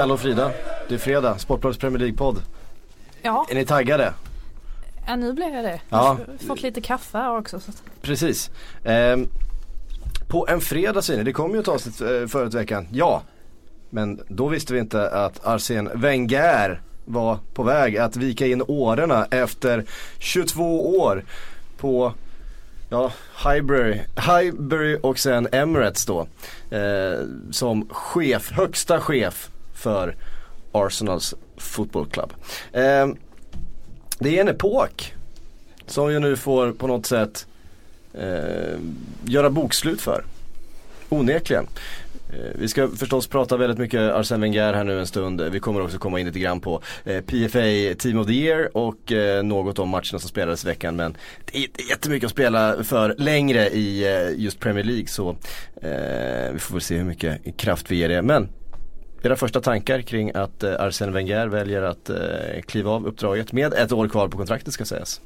Kalle och Frida. Det är fredag, Sportbladets Premier League-podd. Ja. Är ni taggade? Ja nu blir jag det. Ja. Jag fått lite kaffe också. Så. Precis. Ehm, på en fredag säger ni, det kom ju ett avsnitt eh, förut veckan. Ja, men då visste vi inte att Arsene Wenger var på väg att vika in årorna efter 22 år på Ja, Highbury, Highbury och sen Emirates då. Eh, som chef, högsta chef för Arsenals fotbollsklubb. Club. Eh, det är en epok som jag nu får på något sätt eh, göra bokslut för. Onekligen. Eh, vi ska förstås prata väldigt mycket Arsene Wenger här nu en stund. Vi kommer också komma in lite grann på eh, PFA Team of the Year och eh, något om matcherna som spelades i veckan. Men det är inte jättemycket att spela för längre i just Premier League så vi får väl se hur mycket kraft vi ger det. Men era första tankar kring att eh, Arsene Wenger väljer att eh, kliva av uppdraget med ett år kvar på kontraktet ska sägas.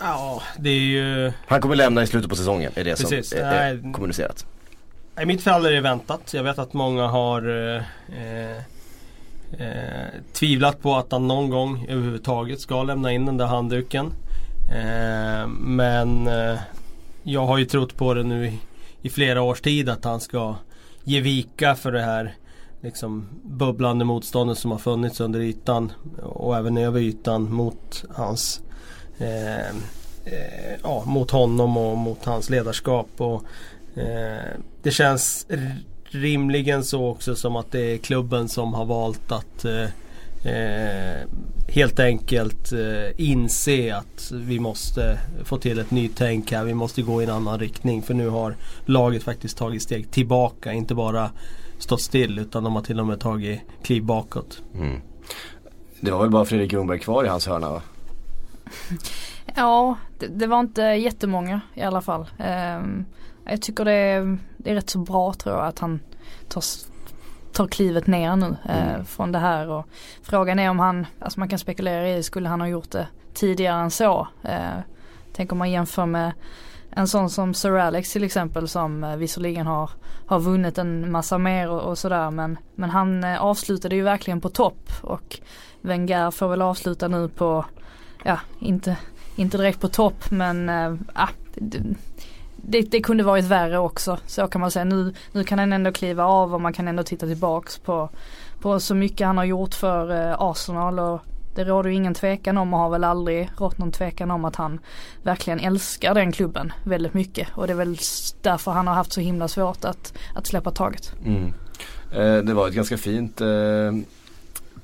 Ja, det är ju... Han kommer lämna i slutet på säsongen är det Precis, som är, är kommunicerat. I mitt fall är det väntat. Jag vet att många har eh, eh, eh, tvivlat på att han någon gång överhuvudtaget ska lämna in den där handduken. Eh, men jag har ju trott på det nu i, i flera års tid att han ska ge vika för det här liksom bubblande motståndet som har funnits under ytan och även över ytan mot hans eh, eh, ja, mot honom och mot hans ledarskap. Och, eh, det känns rimligen så också som att det är klubben som har valt att eh, eh, helt enkelt eh, inse att vi måste få till ett nytänk här. Vi måste gå i en annan riktning. För nu har laget faktiskt tagit steg tillbaka. Inte bara stått still utan de har till och med tagit kliv bakåt. Mm. Det var väl bara Fredrik Ljungberg kvar i hans hörna va? Ja, det, det var inte jättemånga i alla fall. Ehm, jag tycker det är, det är rätt så bra tror jag att han tar, tar klivet ner nu eh, Mm. från det här. Och frågan är om han, alltså man kan spekulera i, skulle han ha gjort det tidigare än så? Eh, tänk om man jämför med en sån som Sir Alex till exempel som eh, visserligen har, har vunnit en massa mer och, och sådär men, men han eh, avslutade ju verkligen på topp och Wenger får väl avsluta nu på, ja inte, inte direkt på topp men äh, det, det, det kunde varit värre också så kan man säga. Nu, nu kan han ändå kliva av och man kan ändå titta tillbaks på, på så mycket han har gjort för Arsenal och det råder ju ingen tvekan om och har väl aldrig rått någon tvekan om att han verkligen älskar den klubben väldigt mycket och det är väl därför han har haft så himla svårt att, att släppa taget. Mm. Eh, det var ett ganska fint eh,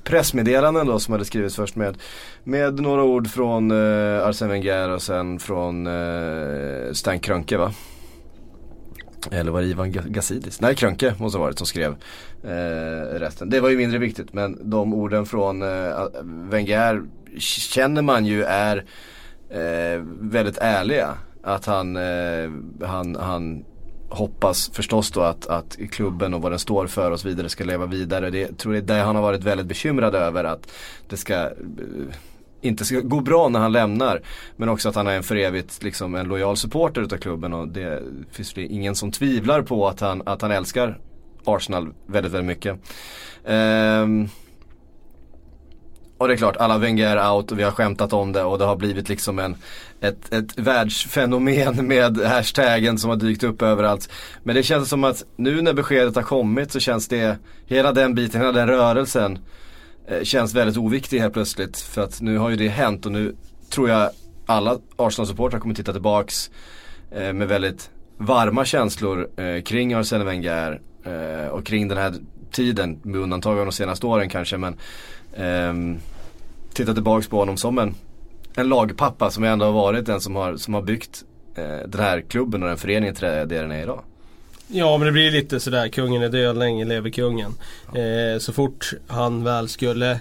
pressmeddelande då som hade skrivits först med, med några ord från eh, Arsene Wenger och sen från eh, Stan Krönke va? Eller var det Ivan Gazidis? Nej Krönke måste ha varit som skrev eh, resten. Det var ju mindre viktigt men de orden från eh, Wenger känner man ju är eh, väldigt ärliga. Att han, eh, han, han hoppas förstås då att, att klubben och vad den står för och så vidare ska leva vidare. Det jag tror det är det han har varit väldigt bekymrad över att det ska eh, inte ska gå bra när han lämnar. Men också att han är en för evigt liksom en lojal supporter utav klubben och det finns det ingen som tvivlar på att han, att han älskar Arsenal väldigt, väldigt mycket. Ehm, och det är klart, alla Wenger är out och vi har skämtat om det och det har blivit liksom en, ett, ett världsfenomen med hashtaggen som har dykt upp överallt. Men det känns som att nu när beskedet har kommit så känns det, hela den biten, hela den rörelsen eh, Eh, känns väldigt oviktig helt plötsligt. För att nu har ju det hänt och nu tror jag alla Arsenal-supportrar kommer titta tillbaks eh, med väldigt varma känslor eh, kring Arsene Wenger eh, och kring den här tiden med undantag av de senaste åren kanske men eh, titta tillbaks på honom som en, en lagpappa som ändå har varit den som har, som har byggt eh, den här klubben och den föreningen till det den är idag. Ja men det blir lite sådär, kungen är död, länge lever kungen. Eh, så fort han väl skulle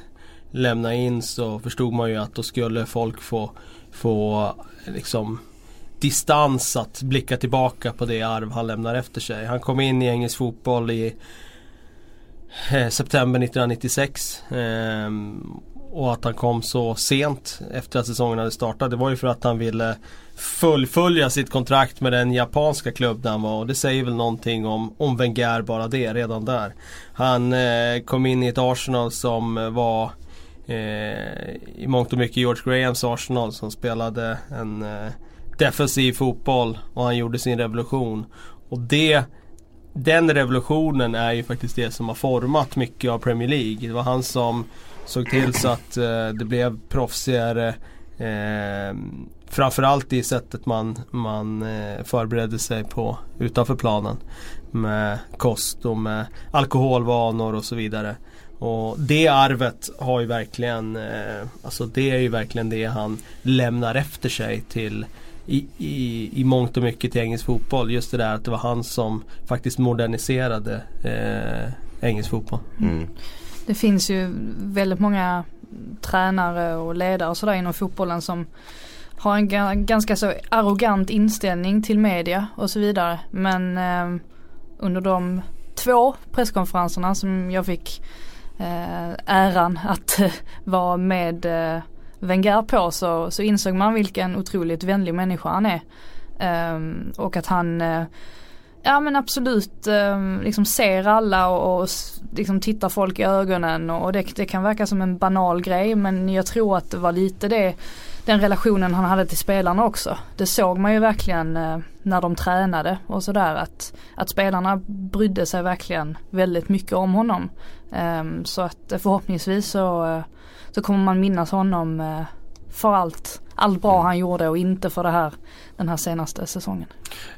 lämna in så förstod man ju att då skulle folk få, få liksom distans att blicka tillbaka på det arv han lämnar efter sig. Han kom in i engelsk fotboll i eh, september 1996. ehm, och att han kom så sent efter att säsongen hade startat. Det var ju för att han ville fullfölja sitt kontrakt med den japanska klubb där han var. Och det säger väl någonting om, om Wenger bara det redan där. Han eh, kom in i ett Arsenal som var eh, i mångt och mycket George Grahams Arsenal som spelade en eh, defensiv fotboll och han gjorde sin revolution. Och det den revolutionen är ju faktiskt det som har format mycket av Premier League. Det var han som såg till så att eh, det blev proffsigare. Eh, framförallt i sättet man, man eh, förberedde sig på utanför planen. Med kost och med alkoholvanor och så vidare. Och det arvet har ju verkligen, eh, alltså det är ju verkligen det han lämnar efter sig till i, i, i mångt och mycket till engelsk fotboll. Just det där att det var han som faktiskt moderniserade eh, engelsk fotboll. Mm. Det finns ju väldigt många tränare och ledare och sådär inom fotbollen som har en ganska så arrogant inställning till media och så vidare. Men eh, under de två presskonferenserna som jag fick eh, äran att eh, vara med eh, Wenger på så, så insåg man vilken otroligt vänlig människa han är. Ehm, och att han eh, Ja men absolut ehm, liksom ser alla och, och liksom tittar folk i ögonen och det, det kan verka som en banal grej men jag tror att det var lite det den relationen han hade till spelarna också. Det såg man ju verkligen eh, när de tränade och sådär att, att spelarna brydde sig verkligen väldigt mycket om honom. Ehm, så att eh, förhoppningsvis så eh, så kommer man minnas honom för allt, allt bra mm. han gjorde och inte för det här den här senaste säsongen.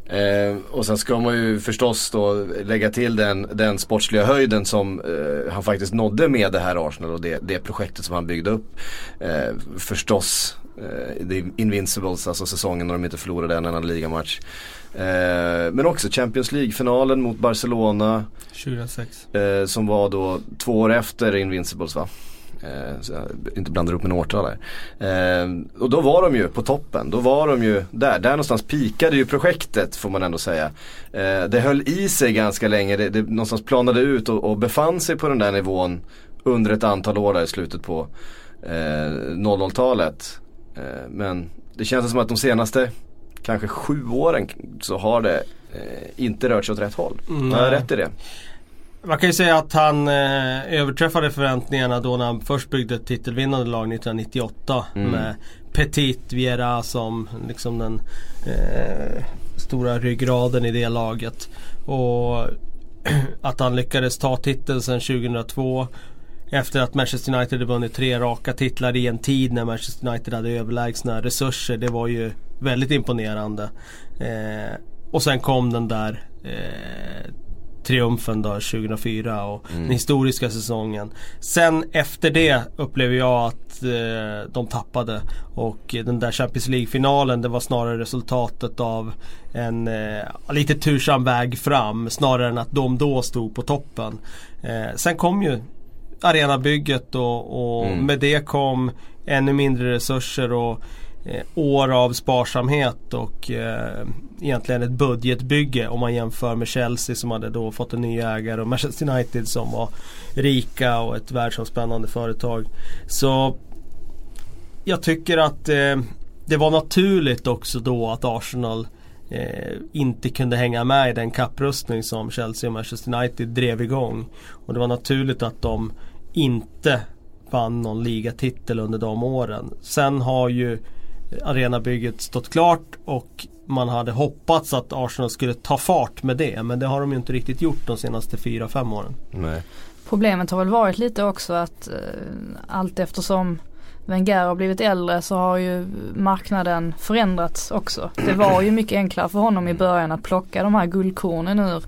Eh, och sen ska man ju förstås då lägga till den, den sportsliga höjden som eh, han faktiskt nådde med det här Arsenal och det, det projektet som han byggde upp. Eh, förstås eh, The Invincibles, alltså säsongen när de inte förlorade en enda ligamatch. Eh, men också Champions League-finalen mot Barcelona. 2006. Eh, som var då två år efter Invincibles va? Eh, så jag inte blandar upp med årtal där. Eh, och då var de ju på toppen. Då var de ju där. Där någonstans pikade ju projektet får man ändå säga. Eh, det höll i sig ganska länge. Det, det någonstans planade ut och, och befann sig på den där nivån under ett antal år där i slutet på eh, 00-talet. Eh, men det känns som att de senaste kanske sju åren så har det eh, inte rört sig åt rätt håll. Mm. Har jag rätt i det? Man kan ju säga att han eh, överträffade förväntningarna då när han först byggde ett titelvinnande lag 1998 mm. med Petit Viera som liksom den eh, stora ryggraden i det laget. Och att han lyckades ta titeln sedan 2002 efter att Manchester United hade vunnit tre raka titlar i en tid när Manchester United hade överlägsna resurser. Det var ju väldigt imponerande. Eh, och sen kom den där eh, triumfen då 2004 och mm. den historiska säsongen. Sen efter det upplever jag att eh, de tappade och den där Champions League-finalen det var snarare resultatet av en eh, lite tursam väg fram snarare än att de då stod på toppen. Eh, sen kom ju arenabygget och, och mm. med det kom ännu mindre resurser och Eh, år av sparsamhet och eh, egentligen ett budgetbygge om man jämför med Chelsea som hade då fått en ny ägare och Manchester United som var rika och ett världsomspännande företag. Så jag tycker att eh, det var naturligt också då att Arsenal eh, inte kunde hänga med i den kapprustning som Chelsea och Manchester United drev igång. Och det var naturligt att de inte vann någon ligatitel under de åren. Sen har ju arenabygget stått klart och man hade hoppats att Arsenal skulle ta fart med det. Men det har de ju inte riktigt gjort de senaste 4-5 åren. Nej. Problemet har väl varit lite också att eh, allt eftersom Wenger har blivit äldre så har ju marknaden förändrats också. Det var ju mycket enklare för honom i början att plocka de här guldkornen ur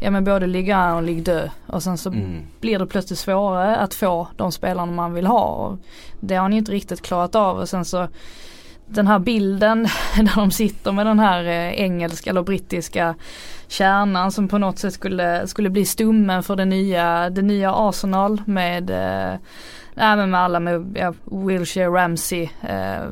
ja men både Ligue 1 och Ligue 2 och sen så mm. blir det plötsligt svårare att få de spelarna man vill ha. Och det har han ju inte riktigt klarat av och sen så den här bilden där de sitter med den här eh, engelska eller brittiska kärnan som på något sätt skulle, skulle bli stummen för det nya, det nya Arsenal med eh, Nej men med alla med ja, Wilshire, Ramsey, eh,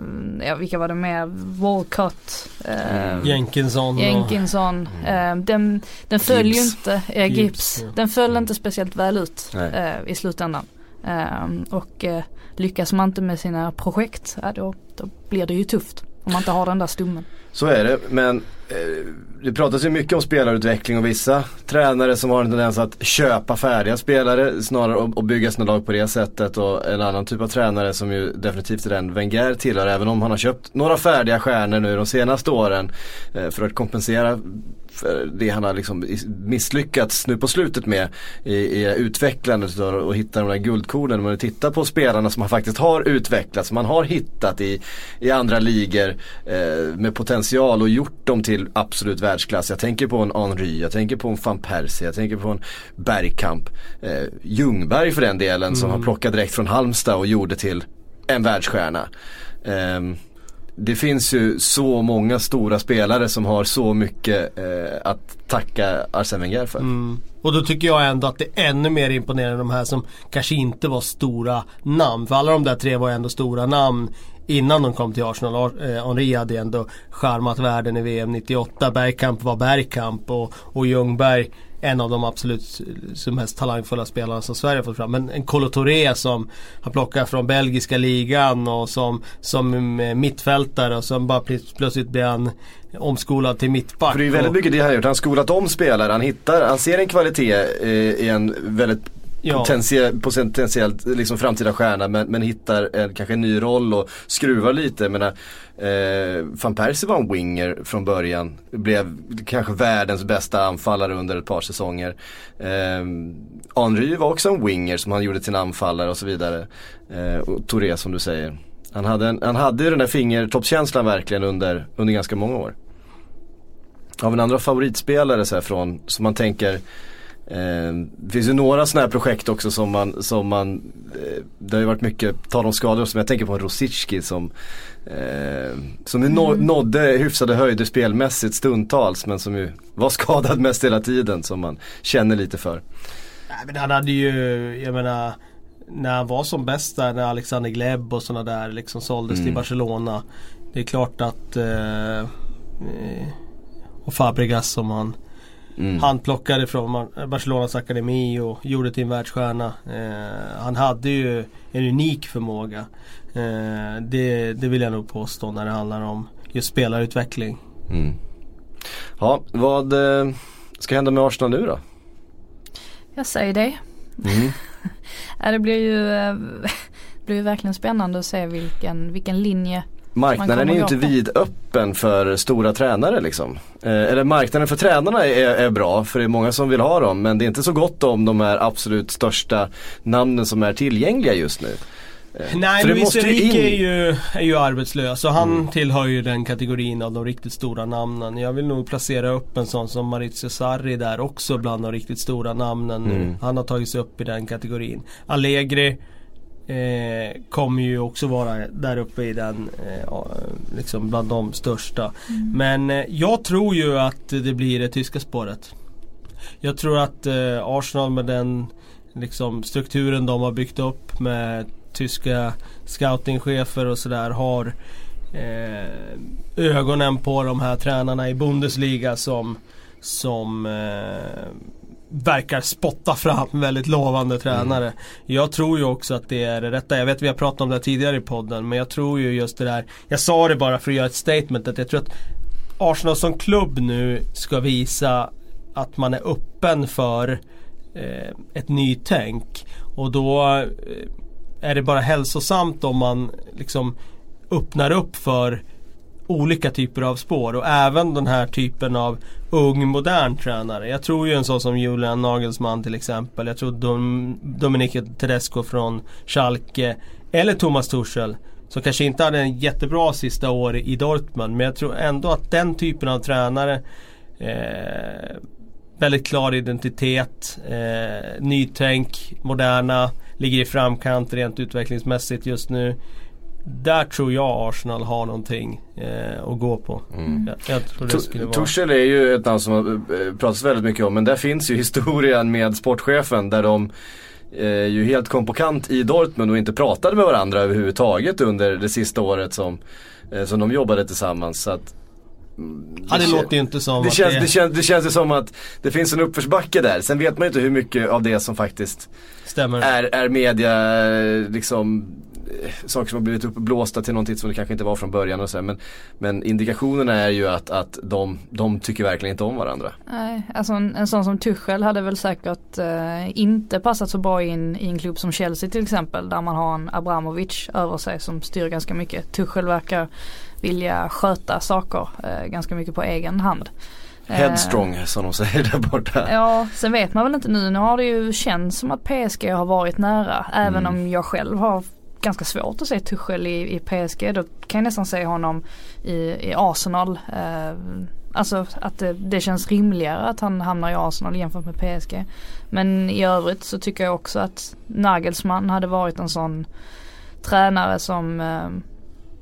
ja vilka var det mer? Walcott. Eh, Jenkinson. Jenkinson. Eh, den, den föll ju inte, eh, Gibbs. Den föll mm. inte speciellt väl ut eh, i slutändan. Ehm, och eh, lyckas man inte med sina projekt, ja, då, då blir det ju tufft. Om man inte har den där stummen. Så är det, men eh, det pratas ju mycket om spelarutveckling och vissa tränare som har en tendens att köpa färdiga spelare snarare och, och bygga sina lag på det sättet och en annan typ av tränare som ju definitivt är den Wenger tillhör även om han har köpt några färdiga stjärnor nu de senaste åren eh, för att kompensera för det han har liksom misslyckats nu på slutet med i, i utvecklandet och, hitta de där guldkornen. Om man tittar på spelarna som faktiskt har utvecklats, man har hittat i, i andra ligor eh, med potential och gjort dem till absolut världsklass. Jag tänker på en Henry, jag tänker på en van Persie, jag tänker på en Bergkamp. Eh, Ljungberg för den delen mm. som har plockat direkt från Halmstad och gjorde till en världsstjärna. Um, det finns ju så många stora spelare som har så mycket eh, att tacka Arsene Wenger för. Mm. Och då tycker jag ändå att det är ännu mer imponerande de här som kanske inte var stora namn. För alla de där tre var ju ändå stora namn innan de kom till Arsenal. Eh, Henri hade ju ändå charmat världen i VM 98. Bergkamp var Bergkamp och, och Ljungberg en av de absolut mest talangfulla spelarna som Sverige fått fram. Men en Kolo Touré som har plockat från belgiska ligan och som, som mittfältare och som bara plötsligt blir han omskolad till mittback. För det är väldigt mycket det han har gjort. Han har skolat om spelare. Han hittar, han ser en kvalitet eh, i en väldigt ja. potentiellt, potentiellt liksom framtida stjärna men, men hittar en, kanske en ny roll och skruvar lite. Jag menar, eh, Van Persie var en winger från början. Blev kanske världens bästa anfallare under ett par säsonger. Eh, Henry var också en winger som han gjorde till en anfallare och så vidare. Eh, och Touré som du säger. Han hade, en, han hade den där fingertoppskänslan verkligen under, under ganska många år. Av en andra favoritspelare så här från, som man tänker det finns ju några sådana här projekt också som man, som man eh, det har ju varit mycket tal om skador som jag tänker på en Rosicki som eh, Som mm. nådde hyfsade höjder spelmässigt stundtals men som ju var skadad mest hela tiden som man känner lite för. Nej men han hade ju, jag menar när han var som bäst där när Alexander Gleb och sådana där liksom såldes mm. till Barcelona. Det är klart att eh, eh och Fabregas som han Mm. Han plockade från Barcelonas akademi och gjorde till en världsstjärna. Eh, han hade ju en unik förmåga. Eh, det, det vill jag nog påstå när det handlar om just spelarutveckling. Mm. Ja, vad eh, ska hända med Arsenal nu då? Jag säger det. Mm. det blir ju, eh, blir ju verkligen spännande att se vilken, vilken linje Marknaden är ju inte vidöppen för stora tränare liksom. Eh, eller marknaden för tränarna är, är, bra för det är många som vill ha dem men det är inte så gott om de är absolut största namnen som är tillgängliga just nu. Eh, Nej men Luis Enrique in... är, ju, är ju arbetslös och han mm. tillhör ju den kategorin av de riktigt stora namnen. Jag vill nog placera upp en sån som Maurizio Sarri där också bland de riktigt stora namnen nu. Mm. Han har tagit sig upp i den kategorin. Allegri Eh, kommer ju också vara där uppe i den, eh, liksom bland de största. Mm. Men eh, jag tror ju att det blir det tyska spåret. Jag tror att eh, Arsenal med den liksom, strukturen de har byggt upp med tyska scoutingchefer och sådär har eh, ögonen på de här tränarna i Bundesliga som, som eh, verkar spotta fram väldigt lovande tränare. Mm. Jag tror ju också att det är det rätta. Jag vet vi har pratat om det tidigare i podden men jag tror ju just det där. Jag sa det bara för att göra ett statement att jag tror att Arsenal som klubb nu ska visa att man är öppen för eh, ett nytänk. Och då eh, är det bara hälsosamt om man liksom öppnar upp för olika typer av spår och även den här typen av ung modern tränare. Jag tror ju en sån som Julian Nagelsmann till exempel. Jag tror Dom, Dominique Tedesco från Schalke. Eller Thomas Tuchel. Som kanske inte hade en jättebra sista år i Dortmund. Men jag tror ändå att den typen av tränare eh, Väldigt klar identitet, eh, nytänk, moderna, ligger i framkant rent utvecklingsmässigt just nu där tror jag Arsenal har någonting eh, att gå på. Mm. Jag, jag Tuchel är ju ett namn som har eh, pratats väldigt mycket om men där finns ju historien med sportchefen där de eh, ju helt kom på kant i Dortmund och inte pratade med varandra överhuvudtaget under det sista året som, eh, som de jobbade tillsammans. Så att Ja det låter ju inte som det att känns, det, det, känns, det känns ju som att det finns en uppförsbacke där. Sen vet man ju inte hur mycket av det som faktiskt stämmer. är, är media, liksom eh, saker som har blivit uppblåsta till någonting som det kanske inte var från början och så här. men, men indikationerna är ju att, att de, de tycker verkligen inte om varandra. Nej, alltså en, en sån som Tuchel hade väl säkert eh, inte passat så bra in i en klubb som Chelsea till exempel där man har en Abramovic över sig som styr ganska mycket. Tuchel verkar vilja sköta saker eh, ganska mycket på egen hand. Eh, Headstrong som de säger där borta. Ja, sen vet man väl inte nu. Nu har det ju känts som att PSG har varit nära. Även Mm. om jag själv har ganska svårt att se Tuchel i, i PSG. Då kan jag nästan se honom i, i Arsenal. Eh, alltså att det, det känns rimligare att han hamnar i Arsenal jämfört med PSG. Men i övrigt så tycker jag också att Nagelsmann hade varit en sån tränare som eh,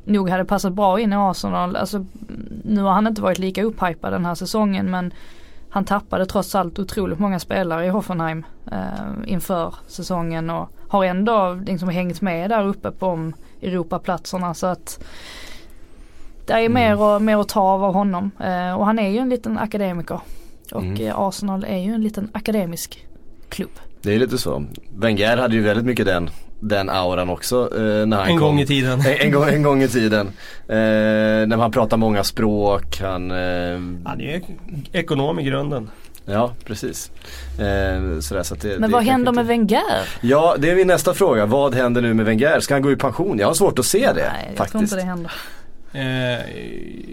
nog hade passat bra in i Arsenal. Alltså, nu har han inte varit lika upphypad den här säsongen men han tappade trots allt otroligt många spelare i Hoffenheim eh, inför säsongen och har ändå liksom hängt med där uppe på Europaplatserna så att det är mer, och, mer att ta av av honom eh, och han är ju en liten akademiker och Mm. eh, Arsenal är ju en liten akademisk klubb. Det är lite så. Wenger hade ju väldigt mycket den, den auran också eh, när han en kom. gång i tiden. En, en, gång, en gång i tiden. Eh, när han pratar många språk, han... Eh, Han är ju ekonom i grunden. Ja, precis. Eh, sådär, så att det, Men det vad händer inte- med Wenger? Ja, det är min nästa fråga. Vad händer nu med Wenger? Ska han gå i pension? Jag har svårt att se det Nej, jag tror faktiskt. inte det händer. Eh,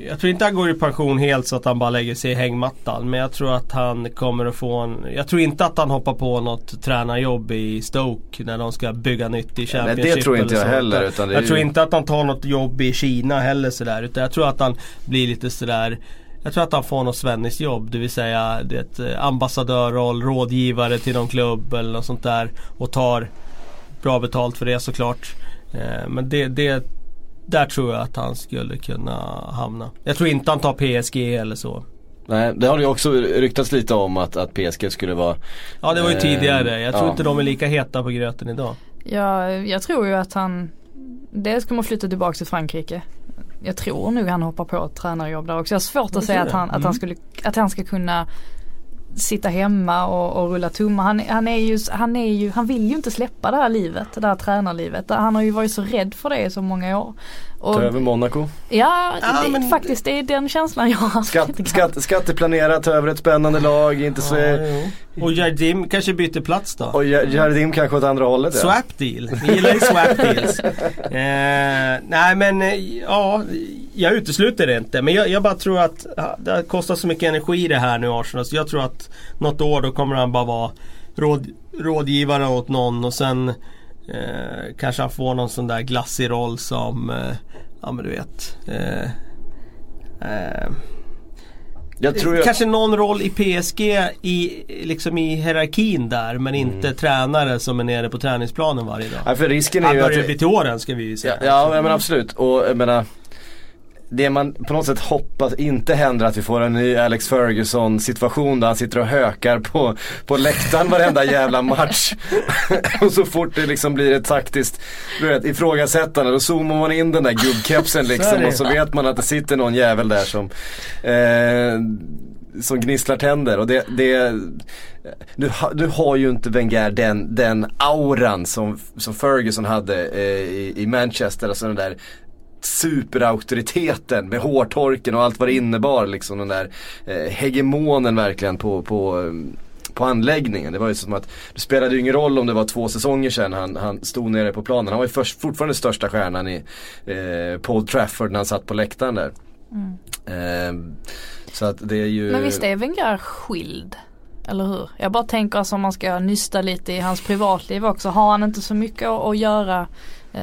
jag tror inte han går i pension helt så att han bara lägger sig i hängmattan. Men jag tror att han kommer att få en... Jag tror inte att han hoppar på något tränarjobb i Stoke när de ska bygga nytt i Nej, Championship. det tror inte jag heller. Utan jag tror ju- inte att han tar något jobb i Kina heller sådär. Utan jag tror att han blir lite sådär jag tror att han får något svenskt jobb, det vill säga det, eh, ambassadörroll, rådgivare till någon klubb eller något sånt där. Och tar bra betalt för det såklart. Eh, men det, det, där tror jag att han skulle kunna hamna. Jag tror inte han tar PSG eller så. Nej, det har ju också ryktats lite om att, att PSG skulle vara Ja det var ju Eh, tidigare. Jag tror ja. inte de är lika heta på gröten idag. Jag, jag tror ju att han Dels kommer flytta tillbaka till Frankrike. Jag tror nog han hoppar på ett tränarjobb där också. Jag har svårt att säga att han, att Mm. han skulle Att han ska kunna Sitta hemma och, och rulla tummar. Han, han är ju, han är ju, han vill ju inte släppa det här livet, det här tränarlivet. Han har ju varit så rädd för det i så många år. Och, ta över Monaco. ja, Ja, det, men- faktiskt det är den känslan jag har Skatt, skatt, skatteplanera, ta över ett spännande lag, inte så... Jo. Och Jardim kanske byter plats då? Och Jar- Jardim kanske åt andra hållet ja. Swap deal. Vi gillar ju swap deals. Eh, nej men eh, ja, jag utesluter det inte. Men jag, jag bara tror att det har kostat så mycket energi det här nu Arsenal. Så jag tror att något år då kommer han bara vara råd, rådgivare åt någon och sen eh, kanske han får någon sån där glassig roll som eh, Ja men du vet. Jag Kanske någon roll i PSG i, liksom i hierarkin där men inte Mm. tränare som är nere på träningsplanen varje dag. ja, för risken är Han ju att... börjar bli till åren ska vi ju Ja, säga. ja ja, men absolut och jag menar det man på något sätt hoppas inte händer att vi får en ny Alex Ferguson situation där han sitter och hökar på, på läktaren varenda jävla match. och så fort det liksom blir ett taktiskt du vet, ifrågasättande då zoomar man in den där gubbkepsen liksom och så vet man att det sitter någon jävel där som eh, som gnisslar tänder och det, det du, ha, du har ju inte Wenger den, den auran som, som Ferguson hade eh, i, i Manchester, alltså den där superauktoriteten med hårtorken och allt vad det innebar liksom den där eh, hegemonen verkligen på, på på anläggningen. Det var ju som att det spelade ju ingen roll om det var två säsonger sedan han, han stod nere på planen. Han var ju först, fortfarande största stjärnan i eh, Paul Trafford när han satt på läktaren där. Mm. Eh, så att det är ju Men visst är Wenger skild? Eller hur? Jag bara tänker alltså om man ska nysta lite i hans privatliv också. Har han inte så mycket att göra eh,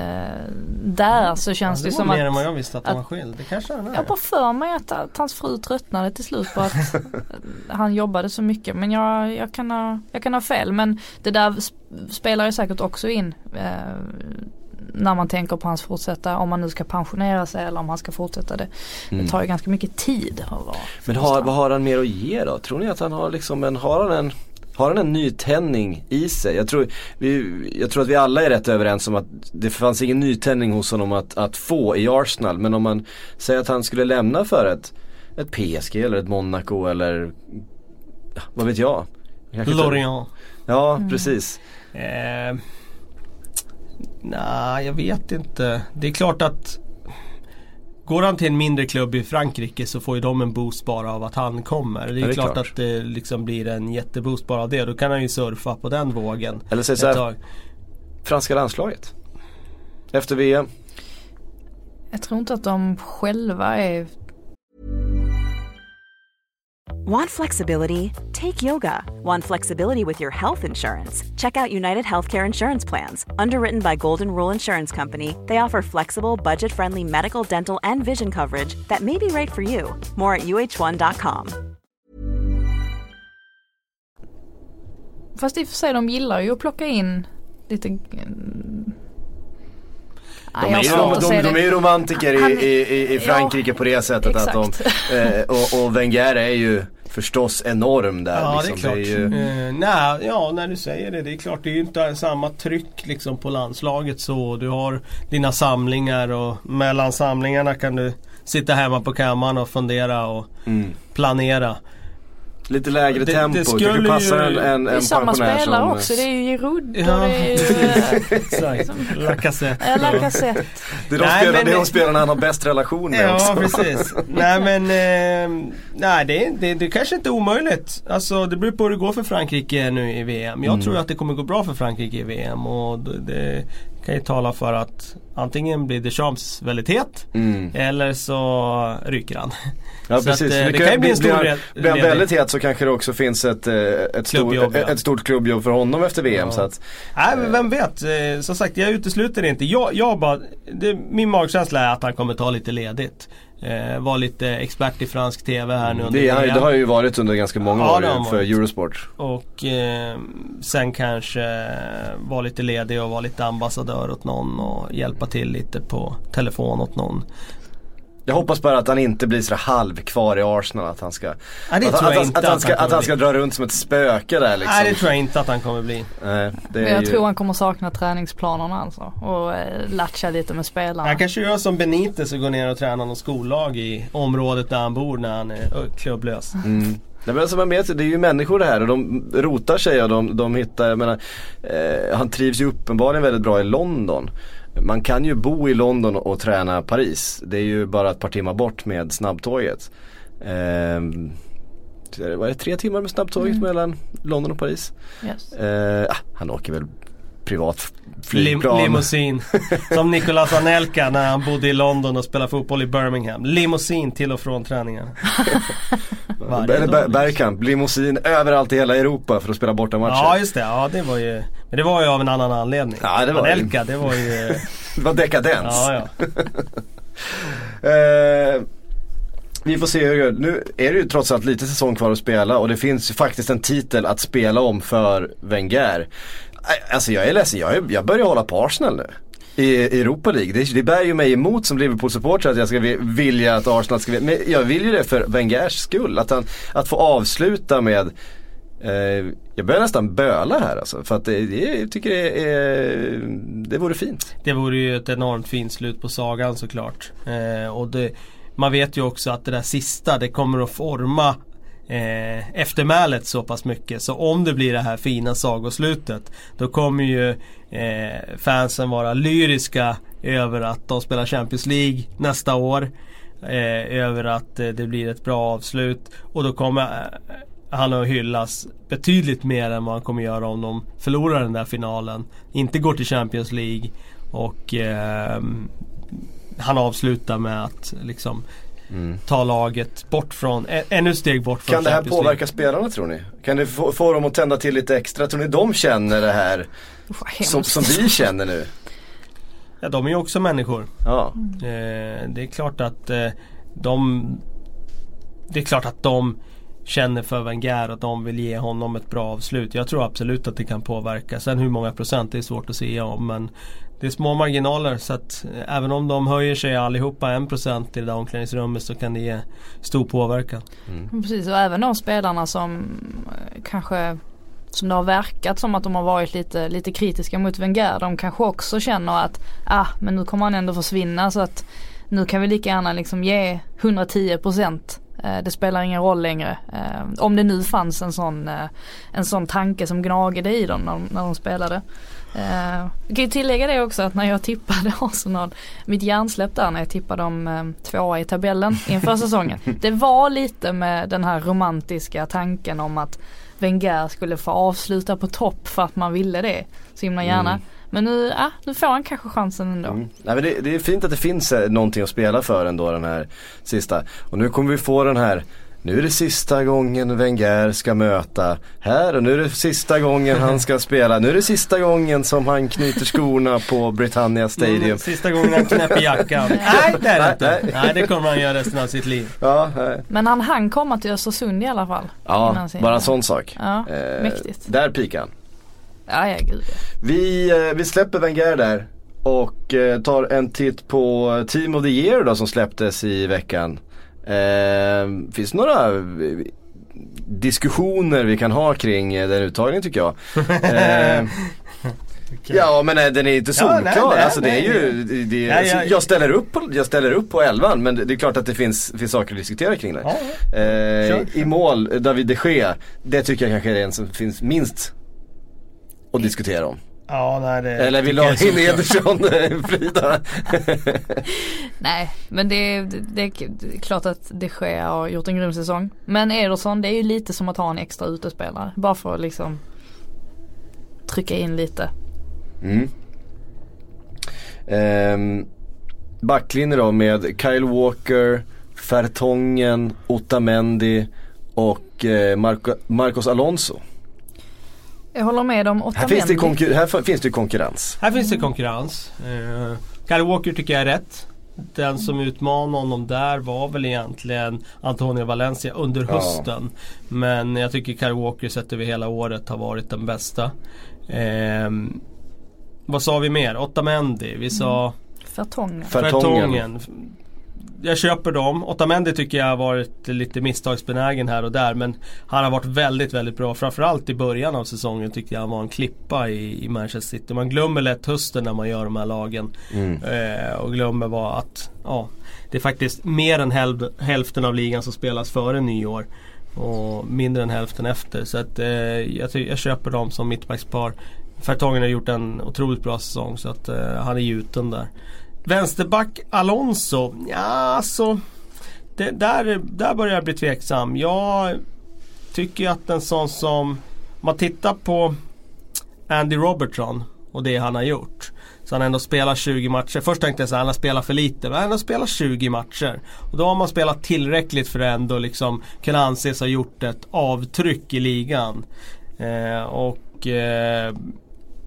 där så känns det, det var som mer än vad att jag visste att han var att- skild. Det kanske han är. jag bara för mig att, att hans fru tröttnade till slut på att han jobbade så mycket. Men jag, jag, kan ha, jag kan ha fel. Men det där sp- spelar ju säkert också in. Eh, när man tänker på hans fortsätta, om man nu ska pensionera sig eller om han ska fortsätta det. Mm. Det tar ju ganska mycket tid att vara Men har, vad har han mer att ge då? Tror ni att han har liksom en, har han en har han en nytändning i sig? Jag tror, vi, jag tror att vi alla är rätt överens om att det fanns ingen nytändning hos honom att, att få i Arsenal. Men om man säger att han skulle lämna för ett ett PSG eller ett Monaco eller ja, vad vet jag. Lorient. Ja precis. Eh, Nej, jag vet inte. Det är klart att Går han till en mindre klubb i Frankrike så får ju de en boost bara av att han kommer. Det är, Ja, det är klart, klart. att det liksom blir en jätteboost bara av det. Då kan han ju surfa på den vågen. Eller säg såhär, franska landslaget. Efter VM. Jag tror inte att de själva är Want flexibility? Take yoga. Want flexibility with your health insurance? Check out United Healthcare Insurance Plans. Underwritten by Golden Rule Insurance Company, they offer flexible, budget friendly medical, dental, and vision coverage that may be right for you. More at uh1.com. Fast i och för sig de gillar ju att plocka in lite mm, De är, de, de, de är ju romantiker i, i, i Frankrike ja, på det sättet att de, eh, och, och Wenger är ju förstås enorm där. Ja liksom. det är klart. ju, Eh, nej, ja när du säger det. Det är klart det är ju inte samma tryck liksom på landslaget så. Du har dina samlingar och mellan samlingarna kan du sitta hemma på kammaren och fundera och mm. planera. Lite lägre Det- det tempo, skulle kanske passar ju- en, en, Det är en samma spelare som... också. Det är ju Giroud och Ja. det är ju eh, Exakt. Lacazette. eh, Lacazette. Det är de, Nej, spelarna, men- det är de spelarna han har bäst relation med Ja också. precis. nej men eh, nej, det, är- det, det kanske inte är omöjligt. Alltså det beror på hur det går för Frankrike nu i VM. Jag Mm. tror att det kommer gå bra för Frankrike i VM och det, det kan ju tala för att antingen blir Deschamps väldigt het Mm. eller så ryker han. Ja Så precis. att, eh, det det kan ju bli en stor blir, red- blir han väldigt het så kanske det också finns ett, eh, ett, Klubbjobb, ja. ett stort klubbjobb för honom efter VM. Ja. Så att, Nej men vem vet. Eh, som sagt jag utesluter det inte. Jag, jag bara, det, min magkänsla är att han kommer ta lite ledigt. Eh, var lite expert i fransk TV här nu under det, VM. det har ju varit under ganska många Ja, år ju för varit. Eurosport. Och eh, sen kanske vara lite ledig och vara lite ambassadör åt någon och hjälpa till lite på telefon åt någon. Jag hoppas bara att han inte blir så halv kvar i Arsenal. Att han ska, Nej, att, jag han- att, ska, han att han ska kommer dra runt som ett spöke där liksom. Nej det tror jag inte att han kommer bli. Nej, det Men jag ju, tror han kommer sakna träningsplanerna alltså. Och eh, latcha lite med spelarna. Han kanske gör som Benitez och går ner och tränar något skollag i området där han bor när han är klubblös. Mm. Nej, men alltså, man vet, det är ju människor det här och de rotar sig och de, de hittar, jag menar, eh, han trivs ju uppenbarligen väldigt bra i London. Man kan ju bo i London och, träna Paris. Det är ju bara ett par timmar bort med snabbtåget. Eh, det- vad är det, tre timmar med snabbtåget Mm. mellan London och Paris? Yes. Eh, ah, han åker väl privat Lim, flygplan. limousin. Som Nicolas Anelka när han bodde i London och spelade fotboll i Birmingham. Limousin till och från Eller liksom. Bergkamp, limousin överallt i hela Europa för att spela borta matcher. Ja just det, ja det var ju Men det var ju av en annan anledning. Ja, det var. Anelka det var ju Det var dekadens. Ja ja. Eh, vi får se hur det går. Nu är det ju trots allt lite säsong kvar att spela och det finns ju faktiskt en titel att spela om för Wenger. Alltså jag är ledsen, jag, är, jag börjar hålla på Arsenal nu. I Europa League. Det, det bär ju mig emot som Liverpool-supporter att jag ska vilja att Arsenal ska Men jag vill ju det för Wengers skull. Att, han, att få avsluta med eh, jag börjar nästan böla här alltså. För att det, det, jag tycker det, är, det vore fint. Det vore ju ett enormt fint slut på sagan såklart. Eh, och det, man vet ju också att det där sista det kommer att forma eh, eftermälet så pass mycket. Så om det blir det här fina sagoslutet då kommer ju eh, fansen vara lyriska över att de spelar Champions League nästa år. Eh, över att eh, det blir ett bra avslut. Och då kommer eh, han att hyllas betydligt mer än vad han kommer göra om de förlorar den där finalen. Inte går till Champions League och eh, han avslutar med att liksom ta laget bort från, ännu steg bort från Kan det här Champions påverka League. spelarna tror ni? Kan det få, få dem att tända till lite extra? Tror ni de känner det här som, som vi känner nu? Ja de är ju också människor. Ja. Eh, det är klart att eh, de Det är klart att de känner för Wenger och de vill ge honom ett bra avslut. Jag tror absolut att det kan påverka. Sen hur många procent det är svårt att säga om men det är små marginaler så att eh, även om de höjer sig allihopa en procent i det där omklädningsrummet så kan det ge stor påverkan. Precis och även de spelarna som eh, kanske som det har verkat som att de har varit lite, lite kritiska mot Wenger. De kanske också känner att ah men nu kommer han ändå försvinna så att nu kan vi lika gärna liksom ge 110% Eh, det spelar ingen roll längre. Eh, om det nu fanns en sån, eh, en sån tanke som gnagade i dem när, de- när de spelade. Eh, jag kan ju tillägga det också att när jag tippade Arsenal, mitt hjärnsläpp där när jag tippade dem eh, tvåa i tabellen inför säsongen. Det var lite med den här romantiska tanken om att Wenger skulle få avsluta på topp för att man ville det så himla gärna. Mm. Men nu, ja, nu får han kanske chansen ändå. Mm. Nej, men det, det är fint att det finns eh, någonting att spela för ändå den här sista. Och nu kommer vi få den här nu är det sista gången Wenger ska möta här och nu är det sista gången han ska spela. Nu är det sista gången som han knyter skorna på Britannia Stadium. Mm, sista gången han knäpper jackan. Nej det är det inte. Nej. Nej det kommer han göra resten av sitt liv. Ja, nej. Men han hann komma till Östersund i alla fall. ja bara en sån sak. Ja, mäktigt. Där pikar han. Ja, ja gud. Vi, eh, vi släpper Wenger där och eh, tar en titt på Team of the Year då som släpptes i veckan. Eh, finns det några eh, diskussioner vi kan ha kring eh, den uttagningen tycker jag. Eh, Ja men eh, den är inte Ja, solklar. nej, alltså det är ju, det, det, Ja, ja, jag, ställer upp på, jag ställer upp på elvan men det, är klart att det finns, finns saker att diskutera kring det. Ja, Eh, Kör. I mål, eh, David de Gea, det tycker jag kanske är den som finns minst att diskutera om. Ja nej det Eller vill du ha in. Ederson, eh, Frida? Nej, men det, det, det är klart att de Gea har gjort en grym säsong. Men Ederson, det är ju lite som att ha en extra utespelare. Bara för att liksom trycka in lite. Mm. Ehm, backlinje då med Kyle Walker, Fertongen, Otamendi och eh, Marco, Marcos Alonso. Jag håller med om Här finns, det Otamendi. konkur- här finns det konkurrens. Här finns det konkurrens. Uh, Kyle Walker tycker jag är rätt. Den som utmanade honom där var väl egentligen Antonio Valencia under Ja. hösten. Men jag tycker Kyle Walker sett över hela året har varit den bästa. Ehm, vad sa vi mer? Otamendi. Vi sa Fertongen. Fertongen. Fertongen. Jag köper dem. Otamendi tycker jag har varit lite misstagsbenägen här och där men han har varit väldigt, väldigt bra. Framförallt i början av säsongen tyckte jag han var en klippa i, i Manchester City. Man glömmer lätt hösten när man gör de här lagen. Mm. Eh, och glömmer vad att ja, det är faktiskt mer än häl- hälften av ligan som spelas före nyår. Och mindre än hälften efter. Så att, eh, jag, jag köper dem som mittbackspar. Fertongen har gjort en otroligt bra säsong så att eh, han är gjuten där. Vänsterback Alonso, ja alltså det, där, där börjar jag bli tveksam. Jag tycker att en sån som, om man tittar på Andy Robertson och det han har gjort. Så han har ändå spelat 20 matcher. Först tänkte jag att han har spelat för lite. Men han har ändå spelat 20 matcher. Och då har man spelat tillräckligt för att ändå liksom kunna anses ha gjort ett avtryck i ligan. Eh, och eh,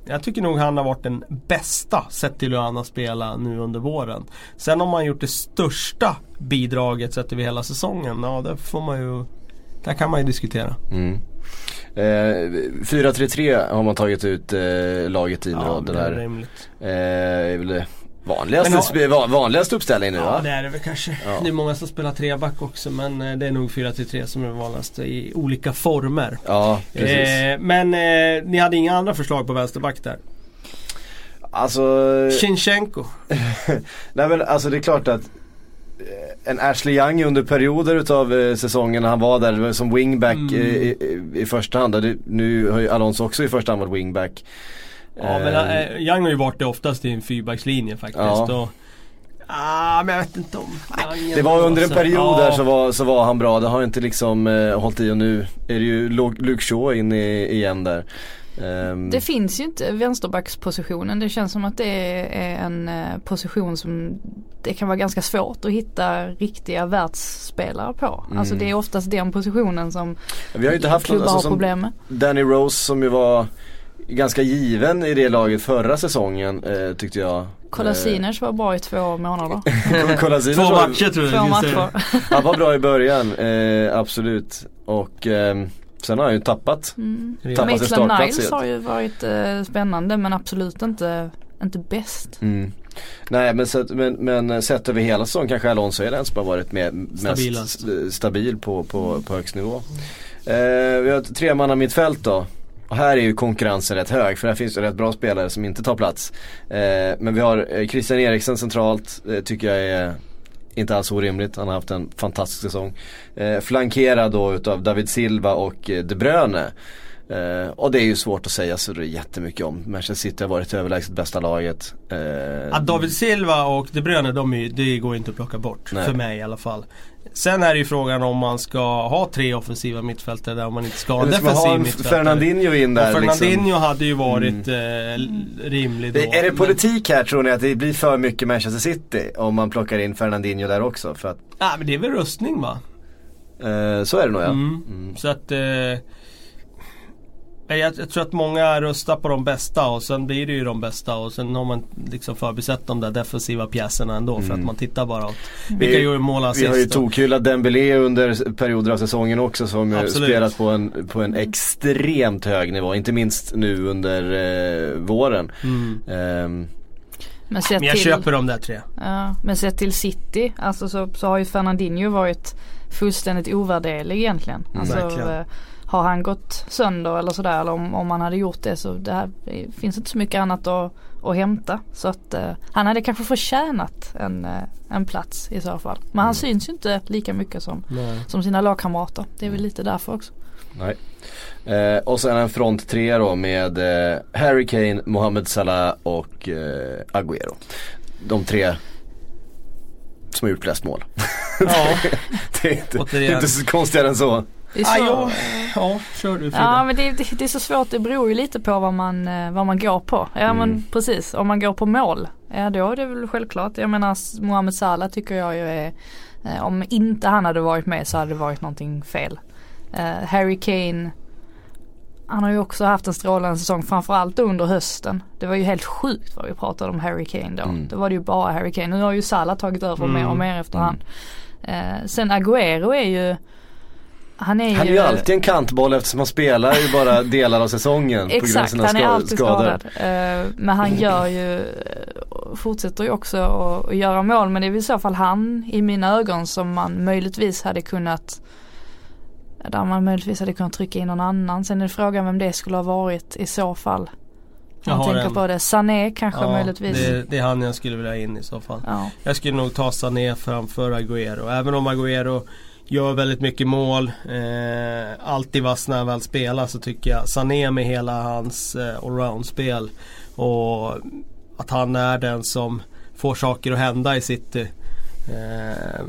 jag tycker nog han har varit den bästa sett till hur han har spelat nu under våren. Sen om man gjort det största bidraget sett över hela säsongen. Ja det får man ju Där kan man ju diskutera. Mm. Eh, 4-3-3 har man tagit ut eh, laget i nu då. det Den är rimligt. eh, det vanligaste, har- vanligaste uppställningen nu Ja va? det är det väl kanske. Ja. Det är många som spelar treback också men eh, det är nog 4-3 som är det vanligaste i olika former. Ja, precis. Eh, men eh, ni hade inga andra förslag på vänsterback där? Alltså, Shinchenko. nej men alltså det är klart att eh, en Ashley Young under perioder utav eh, säsongen när han var där som wingback Mm. i, i, i första hand. Det, nu har ju Alonso också i första hand varit wingback. Ja men eh, Young har ju varit det oftast i en fyrbackslinje faktiskt. Ja. Och, ah, men jag vet inte om Young Det var under en alltså. period Ja. där så var, så var han bra. Det har inte liksom eh, hållit i och nu är det ju Luke Shaw in i, igen där. Ehm, Det finns ju inte vänsterbackspositionen. Det känns som att det är en eh, position som det kan vara ganska svårt att hitta riktiga världsspelare på. Mm. Alltså det är oftast den positionen som vi har ju inte haft någon, klubbar alltså, har som problem med. Danny Rose som ju var ganska given i det laget förra säsongen eh, tyckte jag. Kolasinac var bra i två månader. Eh, Två matcher tror jag Två matcher. Han var bra i början, eh, absolut. Och ehm, sen har han ju tappat. Mm. Tappat sin Maitland startplats Niles helt. har ju varit eh, spännande men absolut inte, inte bäst. Mm. Nej men, sett, men, men sett över hela säsongen kanske Alonso är den som har varit med, mest stabil på, på, på högst nivå. Eh, vi har ett tremanna mittfält då. Och här är ju konkurrensen rätt hög för här finns det rätt bra spelare som inte tar plats. Eh, men vi har eh, Christian Eriksen centralt, eh, tycker jag är Inte alls orimligt, han har haft en fantastisk säsong. Eh, flankerad då utav David Silva och eh, De Bruyne. Eh, och det är ju svårt att säga så det är jättemycket om. Manchester City har varit överlägset bästa laget. Eh, Att David Silva och De Bruyne, de är, det går inte att plocka bort. Nej. För mig i alla fall. Sen är det ju frågan om man ska ha tre offensiva mittfältare där om man inte ska ha en defensiv en mittfältare. Fernandinho in där och Fernandinho liksom? hade ju varit eh, rimlig då. Är det politik här tror ni att det blir för mycket Manchester City om man plockar in Fernandinho där också? För att, Nej men det är väl röstning va? eh, så är det nog ja. Mm. Mm. Så att eh, jag, jag tror att många röstar på de bästa och sen blir det ju de bästa och sen har man liksom förbisett de där defensiva pjäserna ändå för att man tittar bara åt vilka Vi- gör mål Vi har ju assist. tokhyllat Dembélé under perioder av säsongen också som Absolut. spelat på en, på en extremt hög nivå. Inte minst nu under eh, våren. Mm. Ehm, Men Men jag till, köper de där tre. ja, men sett till City, alltså så, så har ju Fernandinho varit fullständigt ovärderlig egentligen. Mm. Alltså, Verkligen. Har han gått sönder eller sådär eller om, om han hade gjort det så det, här, det finns inte så mycket annat att, att hämta. Så att eh, han hade kanske förtjänat en, eh, en plats i så fall. Men Mm. han syns ju inte lika mycket som, som sina lagkamrater. Det är väl lite därför också. nej. Eh, och sen en front tre då med eh, Harry Kane, Mohamed Salah och eh, Agüero. De tre som har gjort flest mål. Ja, det är inte, det är inte så konstigare än så. Det är ah, så- ja, ja, kör du Frida. Ja men det, det, det är så svårt, det beror ju lite på vad man, eh, vad man går på. Ja Mm. men precis, om man går på mål, ja då är det väl självklart. Jag menar Mohamed Salah tycker jag ju är, eh, om inte han hade varit med så hade det varit någonting fel. Eh, Harry Kane, han har ju också haft en strålande säsong framförallt under hösten. Det var ju helt sjukt vad vi pratade om Harry Kane då. Mm. Då var det ju bara Harry Kane. Nu har ju Salah tagit över Mm. mer och mer efterhand. Eh, sen Agüero är ju han är ju, Han är ju alltid en kantboll eftersom han spelar ju bara delar av säsongen på grund av Exakt, sina han är alltid skador. skadad. Eh, men han gör ju, eh, fortsätter ju också att, göra mål men det är väl i så fall han i mina ögon som man möjligtvis hade kunnat där man möjligtvis hade kunnat trycka in någon annan. Sen är frågan vem det skulle ha varit i så fall. Jag man har tänker en. på det. Sané kanske Ja, möjligtvis. det, det är han jag skulle vilja in i så fall. Ja. Jag skulle nog ta Sané framför Agüero. Även om Agüero gör väldigt mycket mål. Eh, alltid vass när han väl spelar så tycker jag Sané med hela hans eh, allround-spel. Och att han är den som får saker att hända i City. Eh,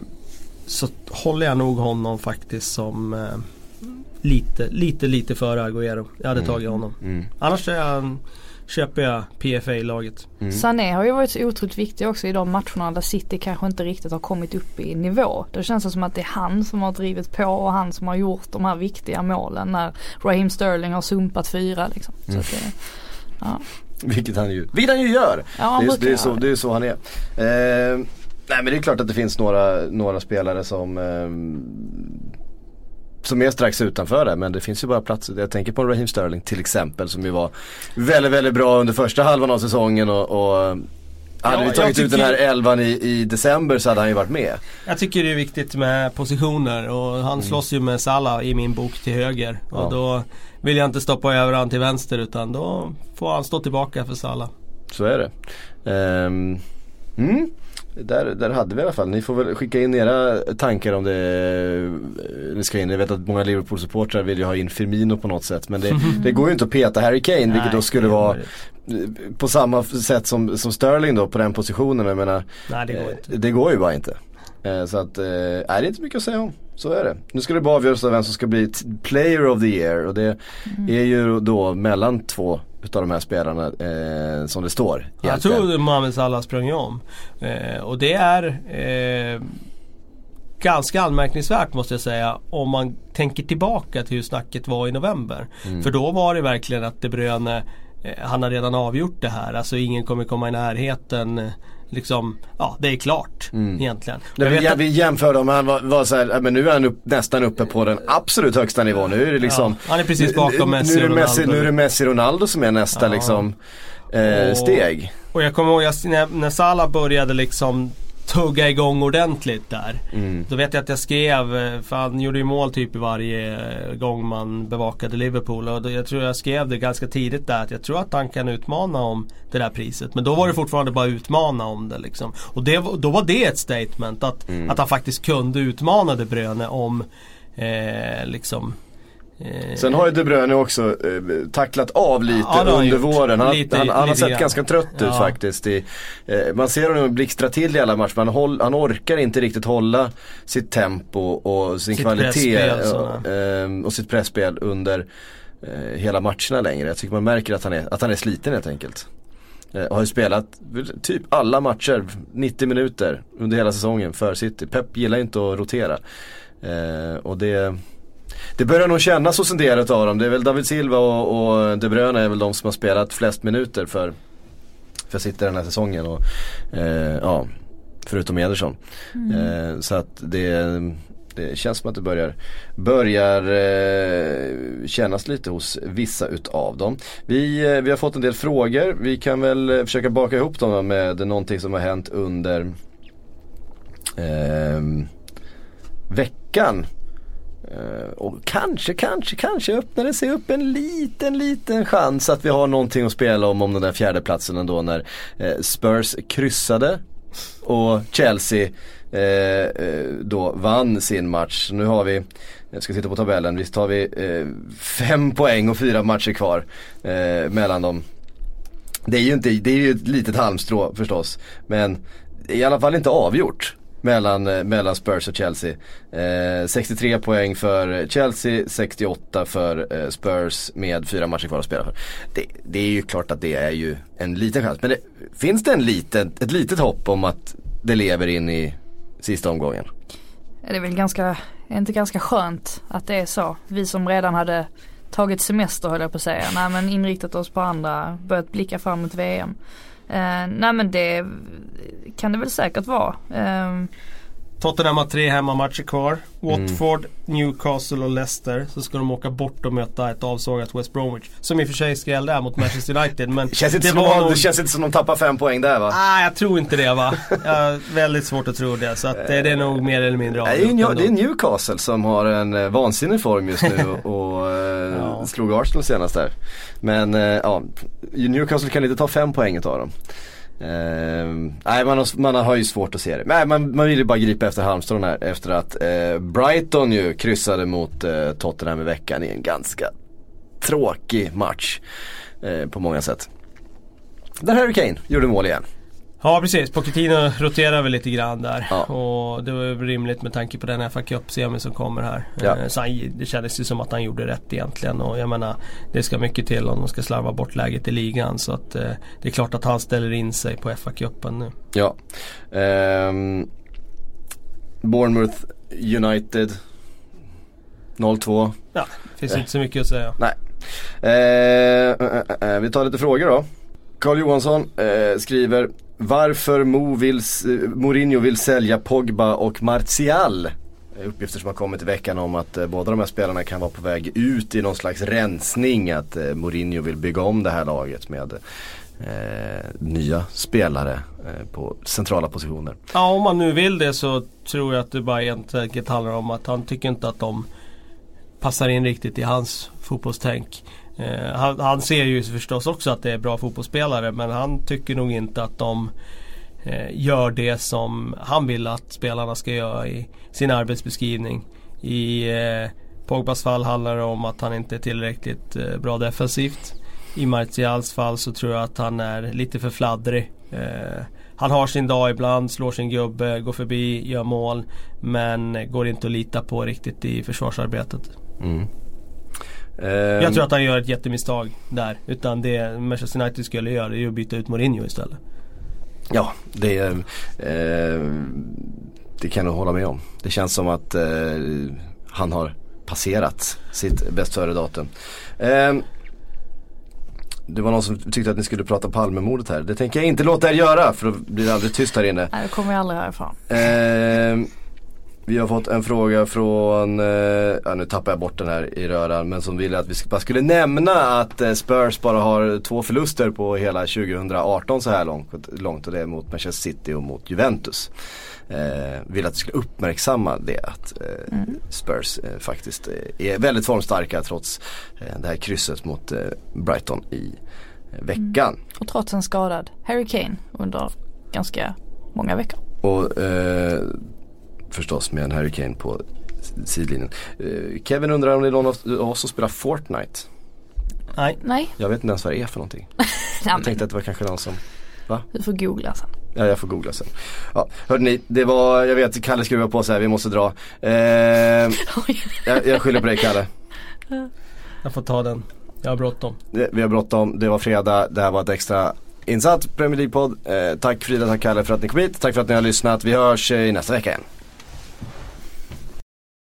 så håller jag nog honom faktiskt som eh, lite, lite, lite före Agüero. Jag hade Mm. tagit honom. Mm. Annars är han, köper jag PFA-laget. Mm. Sané har ju varit så otroligt viktig också i de matcherna där City kanske inte riktigt har kommit upp i nivå. Då känns det som att det är han som har drivit på och han som har gjort de här viktiga målen när Raheem Sterling har sumpat fyra liksom. Så Mm. att det, ja. Vilket han ju, vilket han ju gör. Ja, han det, är, det, är så, det. är så han är. Eh, nej men det är klart att det finns några, några spelare som ehm, som är strax utanför det men det finns ju bara platser. Jag tänker på Raheem Sterling till exempel som ju var väldigt, väldigt bra under första halvan av säsongen och, och hade Ja, vi tagit ut den här elvan i, i december så hade han ju varit med. Jag tycker det är viktigt med positioner och han slåss ju med Salah i min bok till höger. Och Mm. Ja. då vill jag inte stoppa över han till vänster utan då får han stå tillbaka för Salah. Så är det. Ehm, mm. Där, där hade vi i alla fall. Ni får väl skicka in era tankar om det eh, ni ska in. Jag vet att många Liverpool-supportrar vill ju ha in Firmino på något sätt. Men det, det går ju inte att peta Harry Kane vilket Nej, då skulle vara på samma sätt som, som Sterling då på den positionen. Jag menar, Nej det går eh, inte. det går ju bara inte. Eh, så att, nej, det är inte mycket att säga om. Så är det. Nu ska det bara avgöras av vem som ska bli player of the year och det är ju då mellan två utav de här spelarna eh, som det står. Jag egentligen. tror Mohamed Salah sprang om. Eh, och det är eh, ganska anmärkningsvärt måste jag säga om man tänker tillbaka till hur snacket var i november. Mm. För då var det verkligen att De Bruyne eh, han har redan avgjort det här. Alltså ingen kommer komma i närheten. Liksom, ja det är klart Mm. egentligen. Nej, vi, att- vi jämförde om han var, var så här, men nu är han upp, nästan uppe på den absolut högsta nivån. Nu är det liksom Ja, han är precis bakom nu, Messi nu och Messi, Ronaldo. nu är det Messi Ronaldo som är nästa Ja. liksom eh, Och- steg. Och jag kommer ihåg jag, när, när Salah började liksom tugga igång ordentligt där. Mm. Då vet jag att jag skrev, eh, för han gjorde ju mål typ i varje eh, gång man bevakade Liverpool. Och jag tror jag skrev det ganska tidigt där att jag tror att han kan utmana om det där priset. Men då var det fortfarande bara utmana om det liksom. Och det, då var det ett statement att, Mm. att han faktiskt kunde utmana De Bruyne om eh, liksom Sen har ju De Bruyne också eh, tacklat av lite Ja, har under gjort. våren. Han, Lite- han, han har lite sett grann. ganska trött ut Ja. faktiskt. I, eh, man ser honom blixtra till i alla matcher men han, håll, han orkar inte riktigt hålla sitt tempo och sin Sitt kvalitet och, eh, och sitt pressspel under eh, hela matcherna längre. Jag tycker man märker att han är, att han är sliten helt enkelt. Eh, har ju spelat typ alla matcher, 90 minuter under hela säsongen för City. Pep gillar ju inte att rotera. Eh, och det det börjar nog kännas hos en del av dem. Det är väl David Silva och, och De Bruyne är väl de som har spelat flest minuter för, för City den här säsongen. Och, eh, ja, förutom Ederson. Eh, så att det, det känns som att det börjar, börjar eh, kännas lite hos vissa utav dem. Vi, eh, vi har fått en del frågor. Vi kan väl eh, försöka baka ihop dem med någonting som har hänt under ehm, veckan. Eh, och kanske, kanske, kanske öppnar det sig upp en liten, liten chans att vi har någonting att spela om om den där fjärdeplatsen ändå när eh, Spurs kryssade och Chelsea eh, eh, då vann sin match. Nu har vi, jag ska titta på tabellen, visst har vi eh, fem poäng och fyra matcher kvar eh, mellan dem. Det är ju inte, det är ju ett litet halmstrå förstås. Men det är i alla fall inte avgjort mellan, eh, mellan Spurs och Chelsea. Eh, 63 poäng för Chelsea, 68 för eh, Spurs med fyra matcher kvar att spela för. Det, det är ju klart att det är ju en liten chans. Men det, finns det en liten, ett litet hopp om att det lever in i sista omgången? Det är väl ganska, är inte ganska skönt att det är så. Vi som redan hade tagit semester höll jag på att säga. Nej men inriktat oss på andra, börjat blicka fram mot VM. Eh, nej men det kan det väl säkert vara. Eh, Tottenham har tre hemmamatcher kvar. Watford, Newcastle och Leicester. Så ska de åka bort och möta ett avsågat West Bromwich. Som i och för sig skrällde här mot Manchester United. Men Det känns det var nog- det känns inte som de tappar fem poäng där va? Ah, jag tror inte det va. Jag har väldigt svårt att tro det. Så att det, det är nog mer eller mindre Nej, det, avgjort ändå. det är Newcastle som har en eh, vansinnig form just nu och eh, Ja. slog Arsenal senast där. Men eh, ja, Newcastle kan inte ta fem poäng av dem. Uh, nej man har, man har ju svårt att se det. Nej man, man vill ju bara gripa efter halmstrån här efter att uh, Brighton ju kryssade mot uh, Tottenham i veckan i en ganska tråkig match eh, på många sätt. Där Harry Kane gjorde mål igen. Ja precis, Pochettino roterar väl lite grann där. Ja. Och det var rimligt med tanke på den FA Cup-semi som kommer här. Ja. Eh, Så han, det kändes ju som att han gjorde rätt egentligen. Och jag menar, det ska mycket till om de ska slarva bort läget i ligan. Så att eh, det är klart att han ställer in sig på FA Cupen nu. Ja. Ehm, Bournemouth United 0-2. Ja, finns Eh. inte så mycket att säga. Nej. Eh, eh, eh, vi tar lite frågor då. Carl Johansson eh, skriver varför Mo vill, Mourinho vill sälja Pogba och Martial? Eh, uppgifter som har kommit i veckan om att eh, båda de här spelarna kan vara på väg ut i någon slags rensning. Att eh, Mourinho vill bygga om det här laget med eh, nya spelare eh, på centrala positioner. Ja, om man nu vill det så tror jag att det bara helt enkelt handlar om att han tycker inte att de passar in riktigt i hans fotbollstänk. Eh, han, han ser ju förstås också att det är bra fotbollsspelare men han tycker nog inte att de eh, gör det som han vill att spelarna ska göra i sin arbetsbeskrivning. I eh, Pogbas fall handlar det om att han inte är tillräckligt eh, bra defensivt. I Martials fall så tror jag att han är lite för fladdrig. Eh, han har sin dag ibland, slår sin gubbe, går förbi, gör mål. Men går inte att lita på riktigt i försvarsarbetet. Mm. Jag Ehm, tror att han gör ett jättemisstag där. Utan det Manchester United skulle göra det är att byta ut Mourinho istället. Ja, det, eh, det kan jag hålla med om. Det känns som att eh, han har passerat sitt bäst före-datum. Eh, det var någon som tyckte att ni skulle prata Palmemordet här. Det tänker jag inte låta er göra för då blir det aldrig tyst här inne. nej det kommer jag aldrig härifrån. Eh, Vi har fått en fråga från, eh, ja nu tappar jag bort den här i röran, men som ville att vi bara skulle nämna att eh, Spurs bara har två förluster på hela 2018 så här långt, långt och det är mot Manchester City och mot Juventus. Eh, vill att vi skulle uppmärksamma det att eh, mm. Spurs eh, faktiskt eh, är väldigt formstarka trots det här krysset mot Brighton i veckan. Mm. Och trots en skadad Harry Kane under ganska många veckor. Och förstås med en Harry Kane på sidlinjen. Eh, Kevin undrar om det är någon av oss som spelar Fortnite? Nej. Nej. Jag vet inte ens vad det är för någonting. jag tänkte att det var kanske någon som, va? Du får googla sen. Ja jag får googla sen. Ja, hörde ni, det var, jag vet Kalle skruvar på sig här, vi måste dra. Eh, jag, jag skyller på dig Kalle. Jag får ta den. Jag har bråttom. Vi har bråttom, det var fredag, det här var ett extra insatt Premier League-podd. Eh, tack Frida, tack Kalle för att ni kom hit. Tack för att ni har lyssnat. Vi hörs i nästa vecka igen.